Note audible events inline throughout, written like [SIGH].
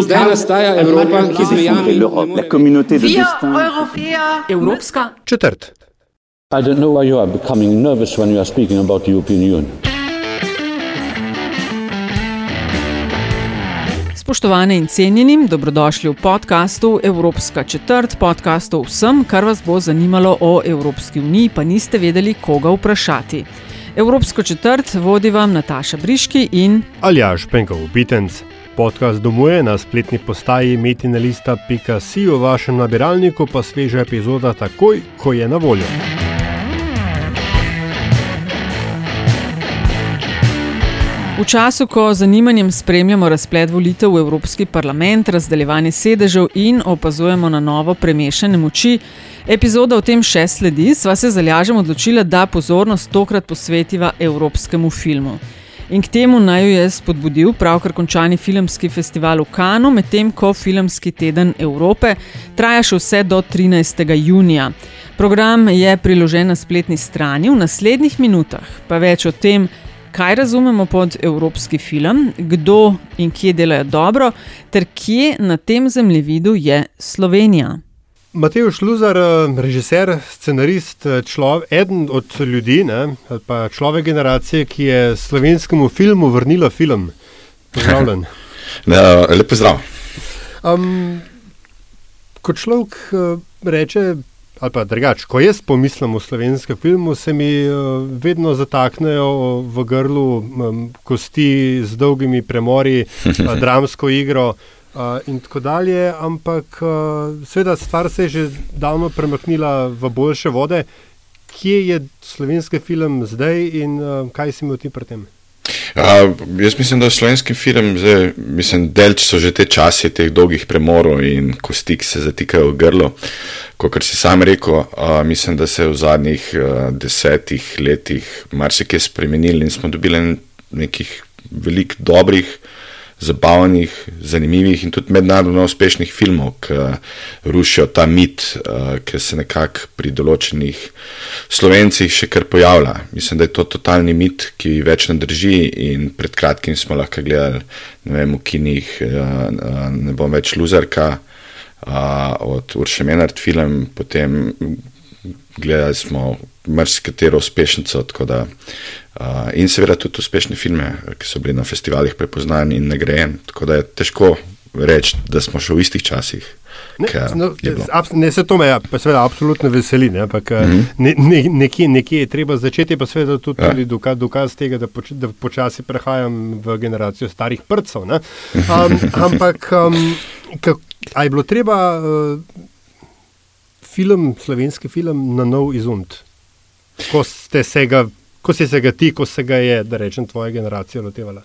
Zdaj nastaja Evropa, ki zmejami la communauté de destin. Evropska Četrt. I don't know why you are becoming nervous when you are speaking about the European Union. Spoštovane in cenjeni, dobrodošli v podkastu Evropska četrt, podkastu vsem, kar vas bo zanimalo o Evropski uniji, pa niste vedeli, koga vprašati. Evropsko četrt vodi vam Nataša Briški in Aljaš Penkov, Bitenc. Podcast domuje na spletni postaji metinalista.si, v vašem nabiralniku pa sveža epizoda takoj, ko je na voljo. V času, ko z zanimanjem spremljamo razplet volitev v Evropski parlament, razdeljevanje sedežev in opazujemo na novo premešane moči, epizoda o tem še sledi, sva se zalažem odločila, da pozornost tokrat posvetiva evropskemu filmu. In k temu naj jo je spodbudil pravkar končani filmski festival v Kanu, medtem ko filmski teden Evrope traja še vse do 13. junija. Program je priložen na spletni strani, v naslednjih minutah pa več o tem, kaj razumemo pod evropski film, kdo in kje delajo dobro, ter kje na tem zemljevidu je Slovenija. Matej Šluzar, režiser, scenarist, človek, eden od ljudi, ne, pa človek generacije, ki je slovenskemu filmu vrnila film. Pozdravljen. [LAUGHS] Ja, Lepo zdrav. Um, ko človek uh, reče, ali pa drugače, ko jaz pomislim o slovenskem filmu, se mi uh, vedno zataknejo v grlu um, kosti z dolgimi premori, uh, [LAUGHS] dramsko igro. Uh, in tako dalje, ampak uh, seveda stvar se je že davno premaknila v boljše vode. Kje je slovenski film zdaj in uh, kaj si imel ti pri tem? Uh, jaz mislim, da je slovenski film, zdaj, mislim, delč so že te časi teh dolgih premorov in kosti, ki se zatikajo v grlo. Kot si sam rekel, uh, mislim, da se je v zadnjih uh, desetih letih marsikaj spremenil in smo dobili nekih velik dobrih zabavnih, zanimivih in tudi mednarodno uspešnih filmov, ki rušijo ta mit, ki se nekako pri določenih slovencih še kar pojavlja. Mislim, da je to totalni mit, ki več ne drži. In pred kratkim smo lahko gledali, ne vem, v kinih, ne bom več luzerka od Urša Menard film, potem gledali smo marsikatero uspešnico. Da, uh, in seveda tudi uspešne filme, ki so bili na festivalih prepoznani in nagrajeni. Tako da je težko reči, da smo še v istih časih. Ne, no, ne, se to me ja, seveda absolutno veseli, ne, ampak mm -hmm. ne, ne, nekje, nekje je treba začeti, pa seveda tudi, ja. tudi dokaz, dokaz tega, da, poč, da počasi prehajam v generacijo starih prcev. Um, [LAUGHS] ampak um, kak, a je bilo treba uh, film, slovenski film na nov izund? Ko, ga, ko si se ga ti, ko se ga je, da rečem, tvoja generacija lotevala?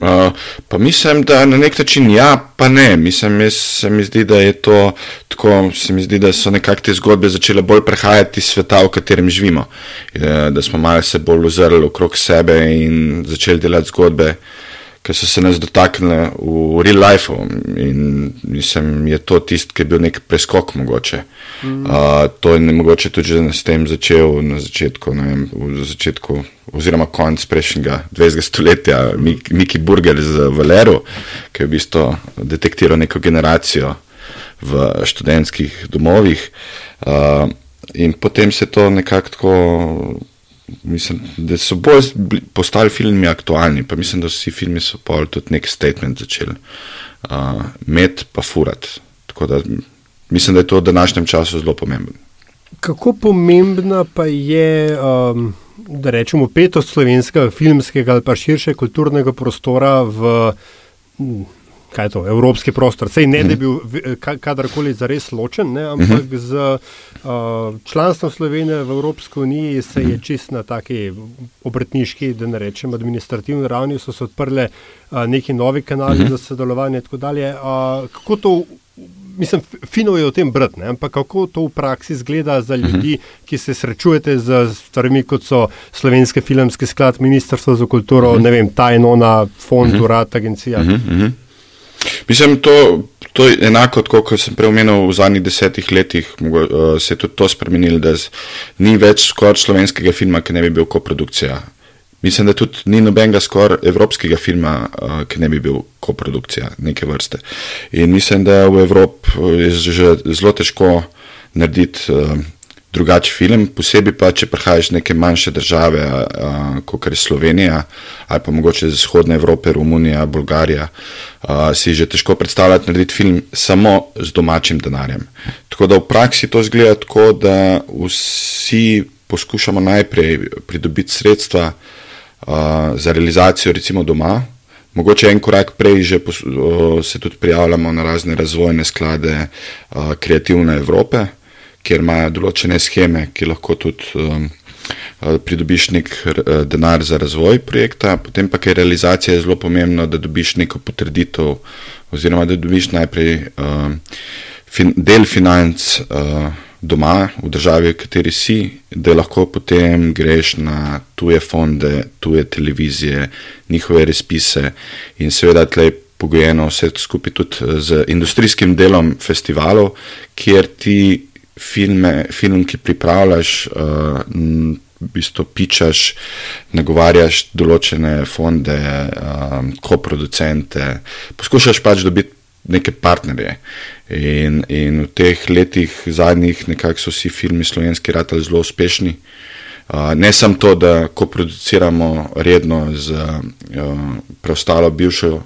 Uh, pa mislim, da na nek način ja, pa ne. Mislim, jaz, se mi zdi, da je to tako, se mi zdi, da so nekako te zgodbe začele bolj prehajati iz sveta, v katerem živimo. Da smo malo se bolj ozrli okrog sebe in začeli delati zgodbe, ki so se nas dotaknile v real life. In mislim, je to tisto, ki je bil nek preskok mogoče. Mm. Uh, to je mogoče tudi že s tem začel na začetku, vem, v začetku oziroma konc prejšnjega 20. stoletja, Miki Burger z Valeru, ki je v bistvu detektiral neko generacijo v študentskih domovih. Uh, in potem se to nekako tako mislim, da so bolj postali filmi aktualni, pa mislim, da vsi filmi so pa tudi nek statement začeli uh, med pa furat. Tako da mislim, da je to v današnjem času zelo pomembno. Kako pomembna pa je, um, da rečemo, petost slovenskega filmskega ali pa širše kulturnega prostora v kaj je to, evropski prostor. Sej ne, da bi bil kadarkoli zares ločen, ne, ampak z uh, članstvom Slovenije v Evropski uniji se je čist na taki obrtniški, da ne rečem, administrativni ravni so se odprle uh, neki novi kanali za sodelovanje in tako dalje. Uh, kako to, mislim, fino je o tem brati, ampak kako to v praksi zgleda za ljudi, ki se srečujete z stvarmi, kot so Slovenski filmski sklad, Ministrstvo za kulturo, ne vem, ta enona, fond, urad, agencija. Uh -huh, uh -huh. Mislim, to, to je enako, kot sem prej omenil, v zadnjih desetih letih uh, se je tudi to spremenilo, da z, ni več skoraj slovenskega filma, ki ne bi bil koprodukcija. Mislim, da tudi ni nobenega skoraj evropskega filma, uh, ki ne bi bil koprodukcija neke vrste. In mislim, da v Evropi je že zelo težko narediti uh, drugačen film, posebej pa, če prihajaš iz neke manjše države, kot je Slovenija ali pa mogoče iz vzhodne Evrope, Romunija, Bolgarija, uh, si že težko predstavljati narediti film samo z domačim denarjem. Tako da v praksi to zgleda tako, da vsi poskušamo najprej pridobiti sredstva uh, za realizacijo, recimo doma. Mogoče en korak prej že pos, uh, se tudi prijavljamo na razne razvojne sklade uh, Kreativne Evrope, kjer imajo določene scheme, ki lahko tudi um, pridobiš nek denar za razvoj projekta, potem pa, je realizacija zelo pomembna, da dobiš neko potrditev, oziroma da dobiš najprej um, fin, del financ. Uh, doma, v državi, v kateri si, da lahko potem greš na tuje fonde, tuje televizije, njihove razpise in seveda tleh pogojeno vse skupaj tudi z industrijskim delom festivalov, kjer ti filme, film, ki pripravljaš, uh, v bistvu pičaš, nagovarjaš določene fonde, uh, koproducente, poskušaš pač dobiti neke partnerje. In, in v teh letih zadnjih nekako so vsi filmi slovenski ratali zelo uspešni. Uh, ne samo to, da ko produciramo redno z uh, preostalo bivšo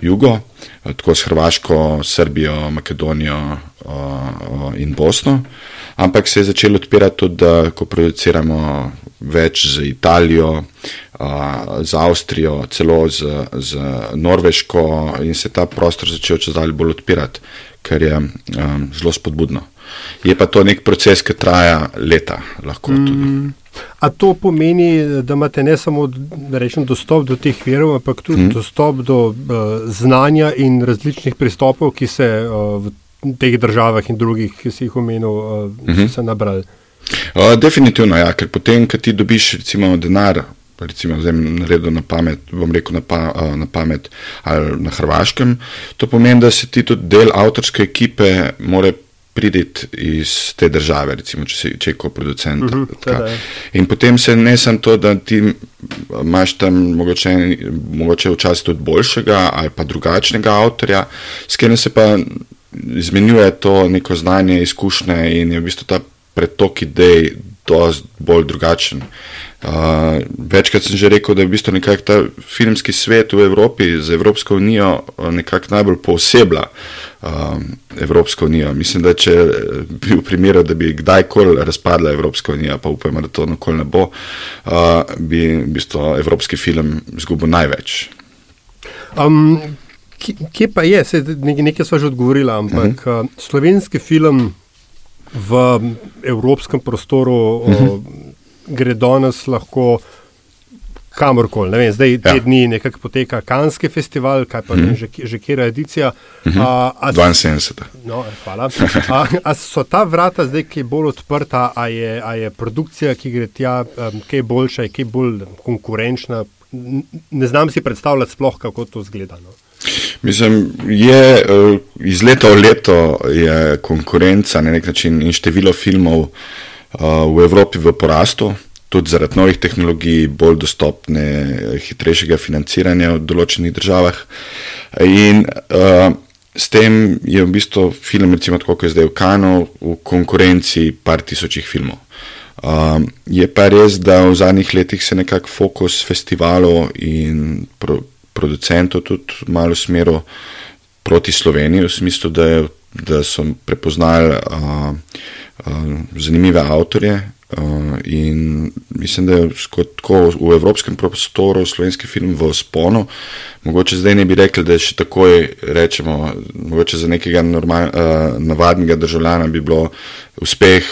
jugo, uh, tako s Hrvaško, Srbijo, Makedonijo in Bosno, ampak se je začelo odpirati tudi, da ko produciramo več z Italijo, z Avstrijo, celo z, z Norveško, in se ta prostor začel čez dalj bolj odpirati, kar je um, zelo spodbudno. Je pa to nek proces, ki traja leta, lahko tudi. Mm. A to pomeni, da imate ne samo rečem, dostop do teh virov, ampak tudi mm. dostop do uh, znanja in različnih pristopov, ki se uh, v teh državah in drugih, ki si jih omenil, uh, mm -hmm. nabrali? Uh, definitivno, ja, ker potem, ko ti dobiš recimo, denar recimo zdaj naredil na pamet, bom rekel na, pa, na pamet ali na hrvaškem. To pomeni, da se ti tudi del avtorske ekipe more priditi iz te države, recimo, če, si, če je koproducent. Uh mhm, -huh, In potem se ne samo to, da ti imaš tam mogoče, mogoče včasih tudi boljšega ali pa drugačnega avtorja, s katerim se pa izmenjuje to neko znanje, izkušnje in je v bistvu ta pretok idej dosti bolj drugačen. Uh, večkrat sem že rekel, da je v bistvu nekako ta filmski svet v Evropi z Evropsko unijo nekako najbolj posebla uh, Evropsko unijo. Mislim, da če bi v primeru, da bi kdajkoli razpadla Evropska unija, pa upajmo, da to nikoli ne bo, uh, bi v bistvu evropski film izgubil največ. Um, kje pa je, Se, nekaj smo že odgovorili, ampak uh -huh. uh, slovenski film v evropskem prostoru uh -huh. o, gre danes lahko kamorkoli. Ne vem, zdaj ja. te dni nekako poteka Kanski festival, kaj pa uh -huh. ne, že, že kera edicija. Uh -huh. a, a, 72. No, hvala. A, a so ta vrata zdaj kaj bolj odprta, a je, a je produkcija, ki gre tja, um, kaj boljša, je kaj bolj konkurenčna? Ne znam si predstavljati sploh, kako to zgleda. No. Mislim, je, eh, iz leta v leto je konkurenca na nek način in število filmov uh, v Evropi v porastu, tudi zaradi novih tehnologij, bolj dostopne, hitrejšega financiranja v določenih državah. In uh, s tem je v bistvu film, recimo tako, kot je zdaj v Kanu, v konkurenci par tisočih filmov. Um, je pa res, da v zadnjih letih se nekako fokus festivalov in pro, producentov tudi malo smeril proti Sloveniji, v smislu, da, je, da so prepoznali uh, uh, zanimive avtorje. Uh, in mislim, da je tako v evropskem prostoru slovenski film v sponu. Mogoče zdaj ne bi rekli, da je še takoj, rečemo, mogoče za nekega normal, uh, navadnega državljana bi bilo uspeh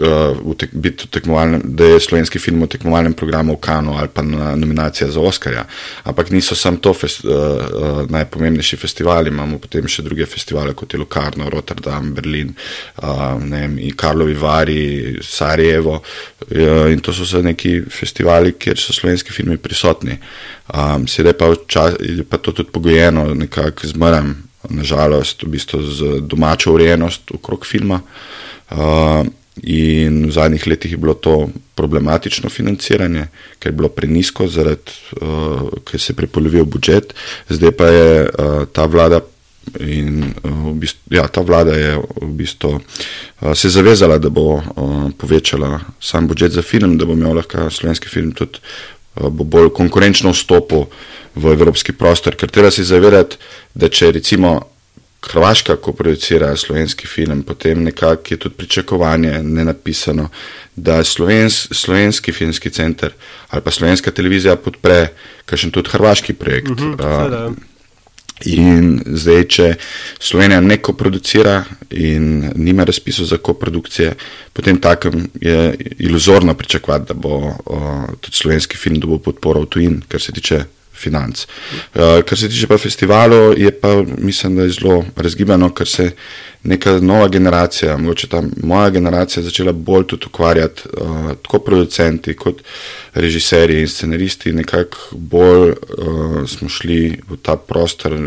uh, tek, biti v tekmovalnem, da je slovenski film v tekmovalnem programu v Kanu ali pa na nominacija za Oscarja. Ampak niso samo to fest, uh, uh, najpomembnejši festivali, imamo potem še druge festivale kot je Locarno, Rotterdam, Berlin, uh, vem, Karlovi Vari, Sarajevo. Uh, in to so vse neki festivali, kjer so slovenski filmi prisotni. Um, Sedaj pa včas, je pa to tudi pogojeno nekako zmrem. Nažalost, v bistvu z domačo urejenost okrog filma. Uh, in v zadnjih letih je bilo to problematično financiranje, ker je bilo prenisko, zaradi, uh, ker se je prepolovil budžet. Zdaj pa je uh, ta vlada. In uh, v bistvu, ja, ta vlada je v bistvu se zavezala, da bo povečala sam budžet za film, da bo imel lahko slovenski film tudi bo bolj konkurenčno vstopil v evropski prostor. Ker treba se zavedati, da če recimo Hrvaška, ko producira slovenski film, potem nekako je tudi pričakovanje ne napisano, da slovens, slovenski filmski center ali pa slovenska televizija podpre kakšen tudi hrvaški projekt. Uh -huh, uh, in zdaj, če Slovenija ne koproducira in nima razpisov za koprodukcije, potem takem je iluzorno pričakovati, da bo uh, tudi slovenski film dobil podporo v tujin, kar se tiče financ. Uh, kar se tiče pa festivalov, je pa mislim, da je zelo razgibano, ker se neka nova generacija, mogoče ta moja generacija, začela bolj tudi ukvarjati, uh, tako producenti kot režiserji in scenaristi, nekako bolj uh, smo šli v ta prostor.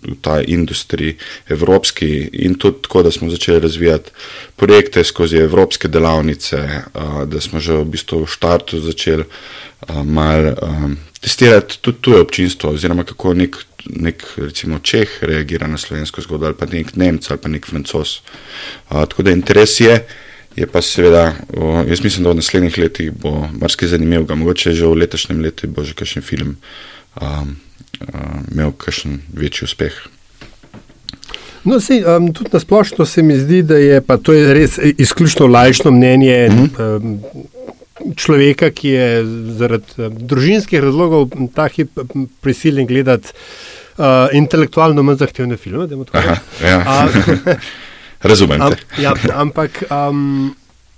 V ta industriji, evropski, in tudi tako, da smo začeli razvijati projekte skozi evropske delavnice, da smo že v bistvu v štartu začeli malo testirati tudi tuje občinstvo, oziroma kako nek, nek recimo, Čeh reagira na slovensko zgodbo, ali pa nek Nemec ali pa nek Francos. Uh, tako da interes je, je pa seveda, uh, jaz mislim, da v naslednjih letih bo marsikaj zanimivega, mogoče že v letošnjem letu bo že kakšen film um, uh, imel kakšen večji uspeh. No, sej, um, tudi na splošno se mi zdi, da je to je res izključno lajšno mnenje. Mm -hmm. um, človeka, ki je zaradi uh, družinskih razlogov ta hip prisiljen gledati uh, intelektualno manj zahtevne filme. Aha, ja. [LAUGHS] Razumem. Am, ja, ampak um,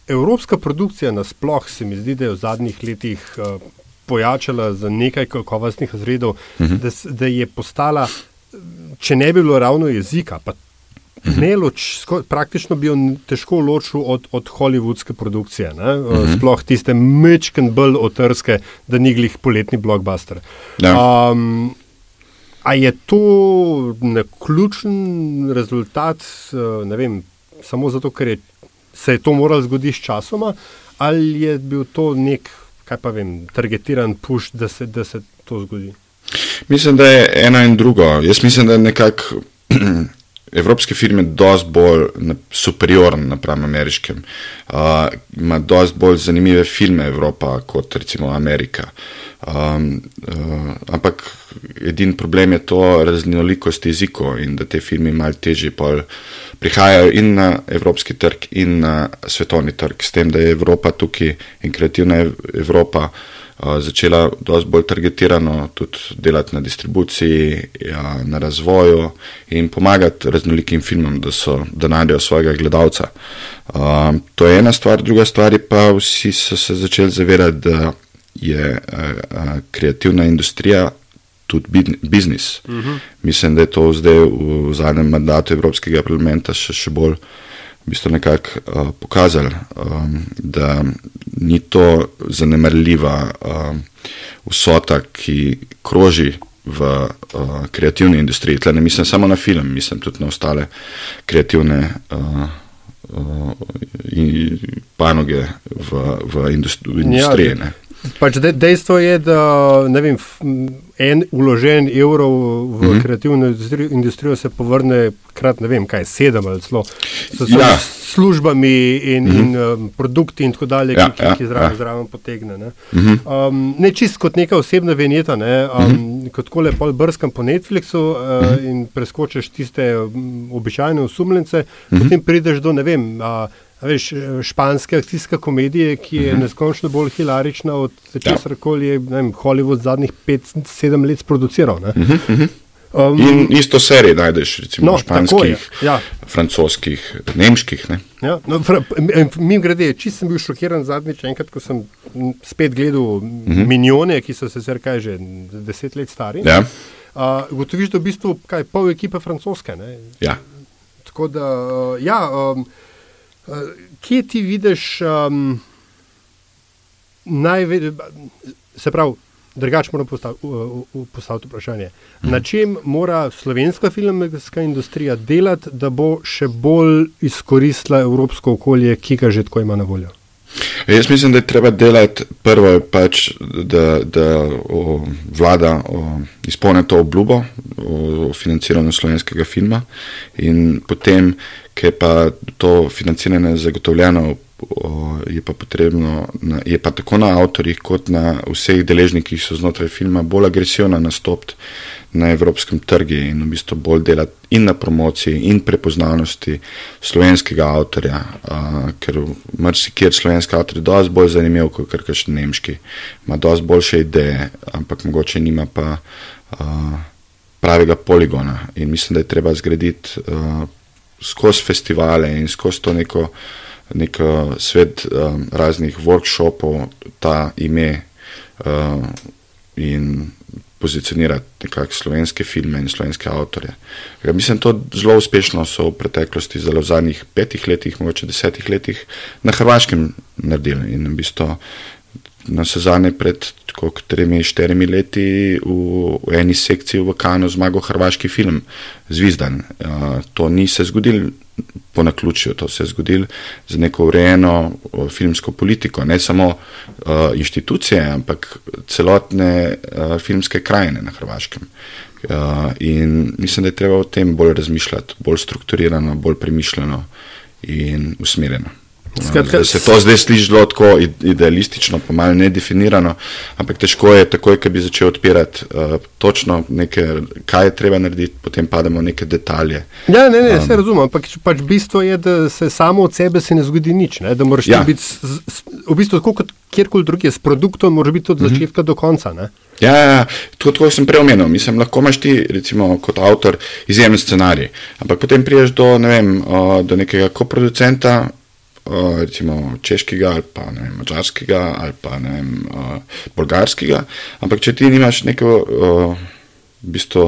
evropska produkcija nasploh se mi zdi, da je v zadnjih letih uh, pojačala za nekaj kakovostnih razredov, uh mhm. -huh. da, da je postala, če ne bi bilo ravno jezika, pa Ne loč, praktično bi jo težko ločil od, od hollywoodske produkcije, uh eh, -huh. Mhm. sploh tiste mečken bolj otrske, da ni glih poletni blockbuster. Ja. Um, a je to ključen rezultat, eh, ne vem, samo zato, ker je, se je to moralo zgoditi s časoma, ali je bil to nek, kaj pa vem, targetiran push, da se, da se to zgodi? Mislim, da je eno in drugo. Jaz mislim, da je nekako. [CLEARS THROAT] evropski film je dosti bolj superioren napram ameriškem. Uh, ima dosti bolj zanimive filme Evropa kot recimo Amerika. Um, uh, ampak edin problem je to raznolikost jezikov in da te filme malo težje prihajajo in na evropski trg in na svetovni trg. S tem, da je Evropa tukaj in kreativna Evropa začela dosti bolj targetirano tudi delati na distribuciji, ja, na razvoju in pomagati raznolikim filmom, da, so, da najdejo svojega gledalca. Uh, to je ena stvar, druga stvar je pa vsi so se začeli zavedati, da je uh, uh, kreativna industrija tudi biznis. Uh mhm. -huh. Mislim, da je to zdaj v zadnjem mandatu Evropskega parlamenta še, še bolj v bistvu nekako uh, pokazali, um, da ni to zanemarljiva uh, vsota, ki kroži v uh, kreativni industriji. Tle ne mislim samo na film, mislim tudi na ostale kreativne uh, uh, panoge v, v industriji. Ja, Pač de, dejstvo je, da vem, en uložen evro v mm -hmm. kreativno industrijo se povrne krat ne vem kaj, sedem ali celo s ja. službami in, mm -hmm. in um, produkti in tako dalje, ja, ki, ja, ki zraven, ja. zraven potegne. Ne, mm -hmm. um, ne čist kot neka osebna veneta, ne, um, mm -hmm. kot kole pol brskam po Netflixu uh, mm -hmm. in preskočiš tiste um, običajne osumljence, mm -hmm. potem prideš do ne vem. Uh, veš, španske akcijske komedije, ki je uh mhm. -huh. neskončno bolj hilarična od česar koli je vem, Hollywood zadnjih 5-7 let produciral. Uh -huh, uh -huh. Um, in isto serijo najdeš, recimo, no, španskih, ja. francoskih, nemških. Ja, no, mi grede, čisto sem bil šokiran zadnjič, enkrat, ko sem spet gledal uh mhm. -huh. milijone, ki so se zdaj že deset let stari. Ja. Uh, gotoviš, da v bistvu kaj pol ekipe francoske. Ja. Tako da, uh, ja. Um, kje ti vidiš um, največ, se pravi, drugače moram postav, u- u- u- postaviti vprašanje. Na čem mora slovenska filmska industrija delati, da bo še bolj izkoristila evropsko okolje, ki ga že tako ima na voljo? Jaz mislim, da je treba delati prvo, pač, da, da o, vlada izpolni to obljubo o, o financiranju slovenskega filma, in potem, ker je pa to financiranje zagotovljeno, o, je pa potrebno, je pa tako na avtorjih, kot na vseh deležnikih, ki so znotraj filma, bolj agresivno nastopiti na evropskem trgu in v bistvu bolj delati in na promociji in prepoznavnosti slovenskega avtorja, ker marsikjer slovenski avtor je dosti bolj zanimiv kot kakšen nemški, ima dosti boljše ideje, ampak mogoče nima pa pravega poligona. In mislim, da je treba zgraditi uh, skozi festivale in skozi to neko, neko svet um, raznih workshopov ta ime uh, in pozicionirati nekako slovenske filme in slovenske avtorje. Ja, mislim, to zelo uspešno so v preteklosti, zelo v zadnjih petih letih, mogoče desetih letih, na Hrvaškem naredili in v bistvu na sezane pred tako tremi, štirimi leti v, v eni sekciji v Kanu zmagal hrvaški film Zvizdan. Uh, to ni se zgodilo po naključju, to se je zgodilo z neko urejeno filmsko politiko, ne samo uh, inštitucije, ampak celotne uh, filmske krajine na Hrvaškem. Uh, in mislim, da je treba o tem bolj razmišljati, bolj strukturirano, bolj premišljeno in usmerjeno. Skratka, Zdaj se to zdaj sliši zelo tako ide- idealistično, pa malo nedefinirano, ampak težko je takoj, ko bi začel odpirati uh, točno nekaj, kaj je treba narediti, potem pademo v neke detalje. Ja, ne, ne, vse razumem, ampak pač bistvo je, da se samo od sebe se ne zgodi nič, ne? da moraš Ja. biti s, s, v bistvu tako kot kjerkoli drugje, s produktom moraš biti od začetka mm -hmm. do konca. Ne? Ja, ja, ja, tako kot sem prej omenil, mislim, lahko imaš ti, recimo, kot avtor, izjemen scenarij, ampak potem priješ do, ne vem, o, do nekega koproducenta, o, recimo češkega ali pa ne vem, mačarskega ali pa ne vem, o, bolgarskega, ampak če ti nimaš neko, o, v bistvu,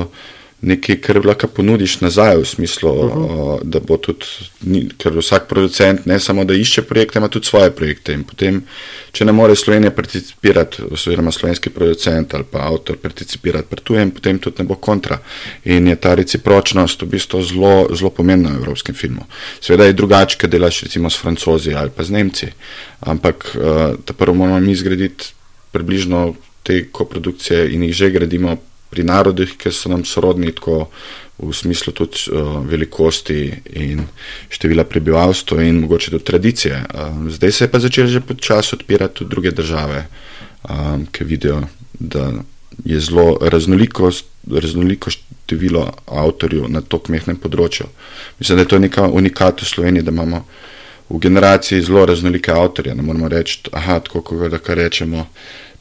nekaj, kar lahko ponudiš nazaj, v smislu, uh -huh. o, da bo tudi, ker vsak producent ne samo da išče projekte, ima tudi svoje projekte. In potem, če ne more Slovenija participirati, oziroma slovenski producent ali pa avtor participirati pri tujem, potem tudi ne bo kontra. In je ta recipročnost v bistvu zelo, zelo pomembna v evropskem filmu. Seveda je drugače, ker delaš recimo s francozi ali pa z Nemci, ampak uh, ta prvo moramo mi zgraditi približno te koprodukcije in jih že gradimo pri narodih, ki so nam sorodni, tako v smislu tudi uh, velikosti in števila prebivalstva in mogoče tudi tradicije. Uh, zdaj se je pa začelo že počasi odpirati tudi druge države, um, ki vidijo, da je zelo raznoliko, raznoliko število avtorjev na to kmehnem področju. Mislim, da je to neka unikat v Sloveniji, da imamo v generaciji zelo raznolike avtorje. Ne moramo reči, aha, tako kot da kar rečemo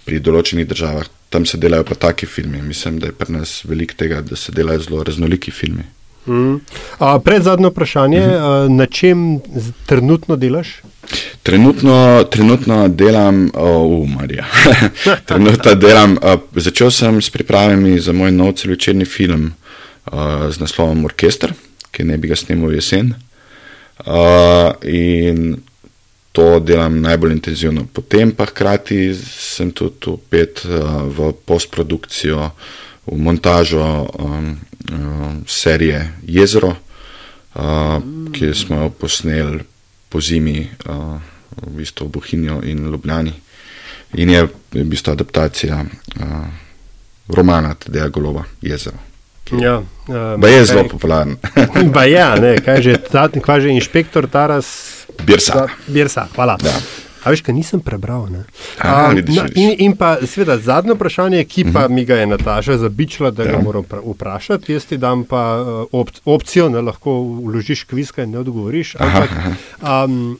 pri določenih državah, tam se delajo pa taki filmi. Mislim, da je pri nas veliko tega, da se delajo zelo raznoliki filmi. Mm. A, pred zadnjo vprašanje, mm -hmm. a, na čem trenutno delaš? Trenutno, trenutno delam, uh, Marija. [LAUGHS] trenutno delam, uh, začel sem s pripravami za moj nov celovečerni film uh, z naslovom Orkester, ki ne bi ga snimal jesen. Uh, in to delam najbolj intenzivno. Potem pa hkrati sem tudi upet uh, v postprodukcijo, v montažo um, um, serije Jezero, uh, ki smo jo posneli po zimi uh, v bistvu v Bohinju in Ljubljani. In je v bistvu adaptacija uh, romana Tedeja Golova Jezero. Ja, um, Pa je zelo popularen. [LAUGHS] Ba ja, ne, [LAUGHS] kaj že, ta, kaj že inšpektor Taras Birsa. Birsa, hvala. Ja. A veš, kaj nisem prebral. Ne? A, A, vidiš, vidiš. in, in pa, seveda, zadnje vprašanje, ki pa Mhm. mi ga je Nataša zabičila, da ga Ja. moram pra- vprašati. Jaz ti dam pa uh, op opcijo, da lahko vložiš kviska in ne odgovoriš. Ampak, um,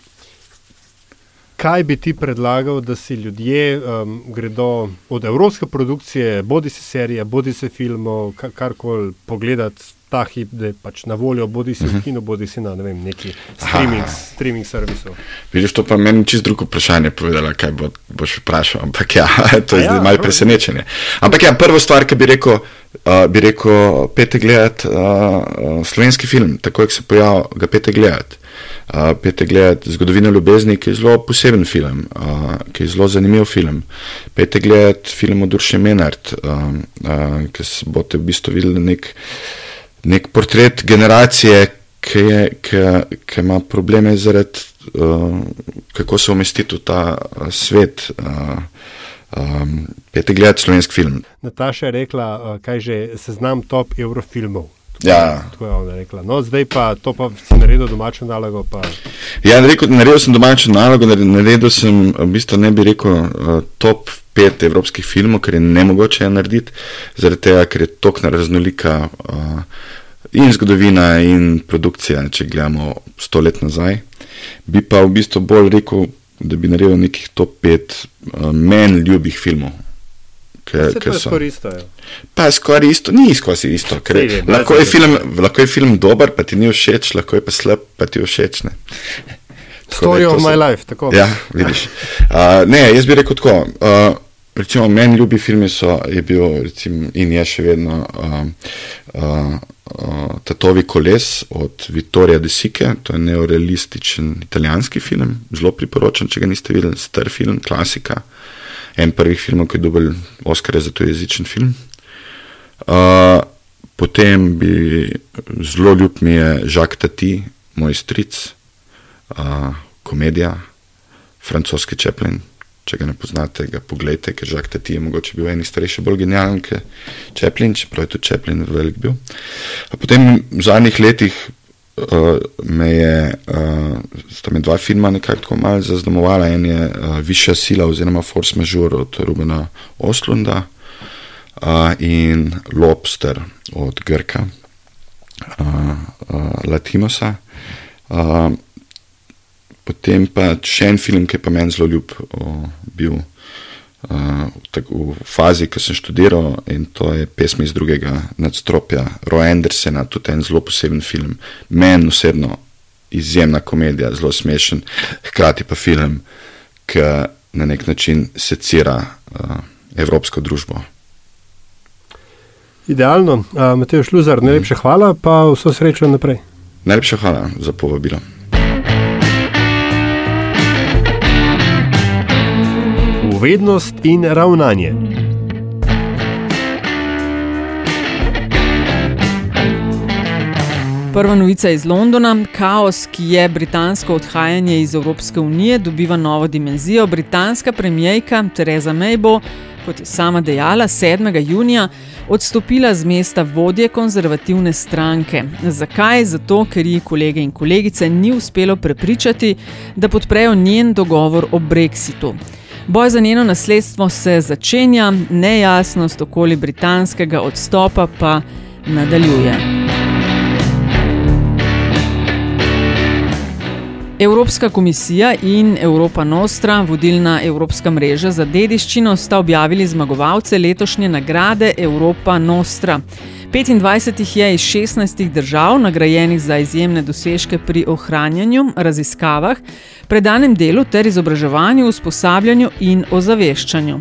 kaj bi ti predlagal, da si ljudje um, gredo od evropske produkcije, bodi si serije, bodi si filmov, ka- karkoli pogledati ta hip, da je pač na voljo, bodi si v kinu, bodi si na ne vem, neki streaming, streaming servisu. Vidiš, to pa meni čisto drugo vprašanje povedala, kaj bo, boš vprašal. Ampak ja, [LAUGHS] to je ja, zdaj malo presenečenje. Ampak ja, prvo stvar, ki bi rekel, uh, bi rekel, pete gledati uh, uh, slovenski film, takoj, ko se pojavil, ga pete gledati. Uh, Pete gledati Zgodovino ljubezni, ki je zelo poseben film, uh, ki je zelo zanimiv film. Pete gledati film od Urše Menard, uh, uh, ki boste v bistvu videli nek, nek portret generacije, ki, je, ki, ki ima probleme zaradi, uh, kako se umestiti v ta uh, svet. Uh, um, Pete gledati slovenski film. Nataša je rekla, uh, kaj že seznam top evrofilmov. Ja. Tako je ona rekla. No, zdaj pa to pa si naredil domačo nalogo. Pa... Ja, naredil, naredil sem domačo nalogo, naredil sem, v bistvu ne bi rekel, uh, top pet evropskih filmov, ker je ne mogoče narediti, zaradi tega, ker je tokna raznolika uh, in zgodovina in produkcija, če gledamo sto let nazaj. Bi pa v bistvu bolj rekel, da bi naredil nekih top pet uh, meni ljubih filmov. Ker, ker so isto. Je. Pa skoraj isto, ni skoraj isto. Ker, Sej, lahko, je film, lahko je film dober, pa ti ni všeč, lahko je pa slab, pa ti všeč. Story of my life. Tako. Ja, vidiš. Uh, ne, jaz bi rekel tako. Uh, recimo, meni ljubi filmi so bil, recimo, in je še vedno uh, uh, uh, Tatovi koles od Vittorija De Sique, to je neorealističen italijanski film, zelo priporočam, če ga niste videli, star film, klasika en prvih filmov, ki je dobil Oscar za to jezičen film. Uh, potem bi zelo ljub mi je Žak Tati, moj stric, uh, komedija, francoski Čeplin. Če ga ne poznate, ga pogledajte, ker Žak Tati je mogoče bil en starejši, bolj genijalen kot Čeplin, čeprav je tudi Čeplin velik bil. A potem v zadnjih letih uh, me je, uh, sta me dva filma nekako tako malo zaznamovala. En je uh, Višja sila oziroma Force Majeure od Rubena Oslunda uh, in Lobster od Grka, uh, uh, Latinosa. Uh, potem pa še en film, ki je pa meni zelo ljub uh, bil v fazi, ko sem študiral in to je pesmi iz drugega nadstropja, Roy Andersena, tudi en zelo poseben film. Meni osebno izjemna komedija, zelo smešen, hkrati pa film, ki na nek način secira uh, evropsko družbo. Idealno, uh, Matej Šluzar, najlepša hvala, pa vso srečo naprej. Najlepša hvala za povabilo. Povednost in ravnanje. Prva novica iz Londona. Kaos, ki je britansko odhajanje iz Evropske unije, dobiva novo dimenzijo. Britanska premijejka Theresa May bo, kot je sama dejala, 7. junija odstopila z mesta vodje konzervativne stranke. Zakaj? Zato, ker ji kolege in kolegice ni uspelo prepričati, da podprejo njen dogovor o brexitu. Boj za njeno nasledstvo se začenja, nejasnost okoli britanskega odstopa pa nadaljuje. Evropska komisija in Evropa Nostra, vodilna evropska mreža za dediščino, sta objavili zmagovalce letošnje nagrade Evropa Nostra. 25 jih je iz 16 držav, nagrajenih za izjemne dosežke pri ohranjanju, raziskavah, predanem delu ter izobraževanju, usposabljanju in ozaveščanju.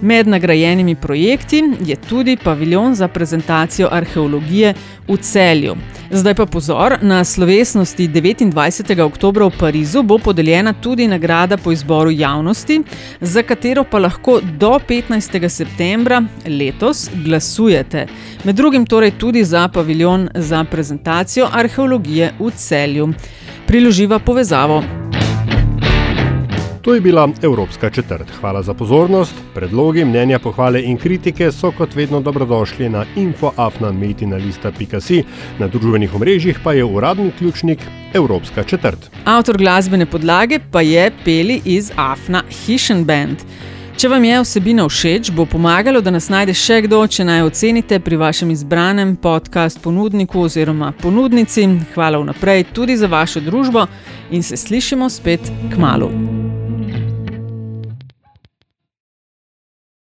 Med nagrajenimi projekti je tudi paviljon za prezentacijo arheologije v celju. Zdaj pa pozor, na slovesnosti 29. oktober v Parizu bo podeljena tudi nagrada po izboru javnosti, za katero pa lahko do 15. septembra letos glasujete. Med drugim torej tudi za paviljon za prezentacijo arheologije v celju. Priloživa povezavo. To je bila Evropska četrt. Hvala za pozornost. Predlogi, mnenja, pohvale in kritike so kot vedno dobrodošli na infoafnanmetinalista.si, na družbenih omrežjih pa je uradni ključnik Evropska četrt. Avtor glasbene podlage pa je Peli iz Afna Hishen Band. Če vam je vsebina všeč, bo pomagalo, da nas najde še kdo, če naj ocenite pri vašem izbranem podcast ponudniku oziroma ponudnici. Hvala vnaprej tudi za vašo družbo in se slišimo spet k malu.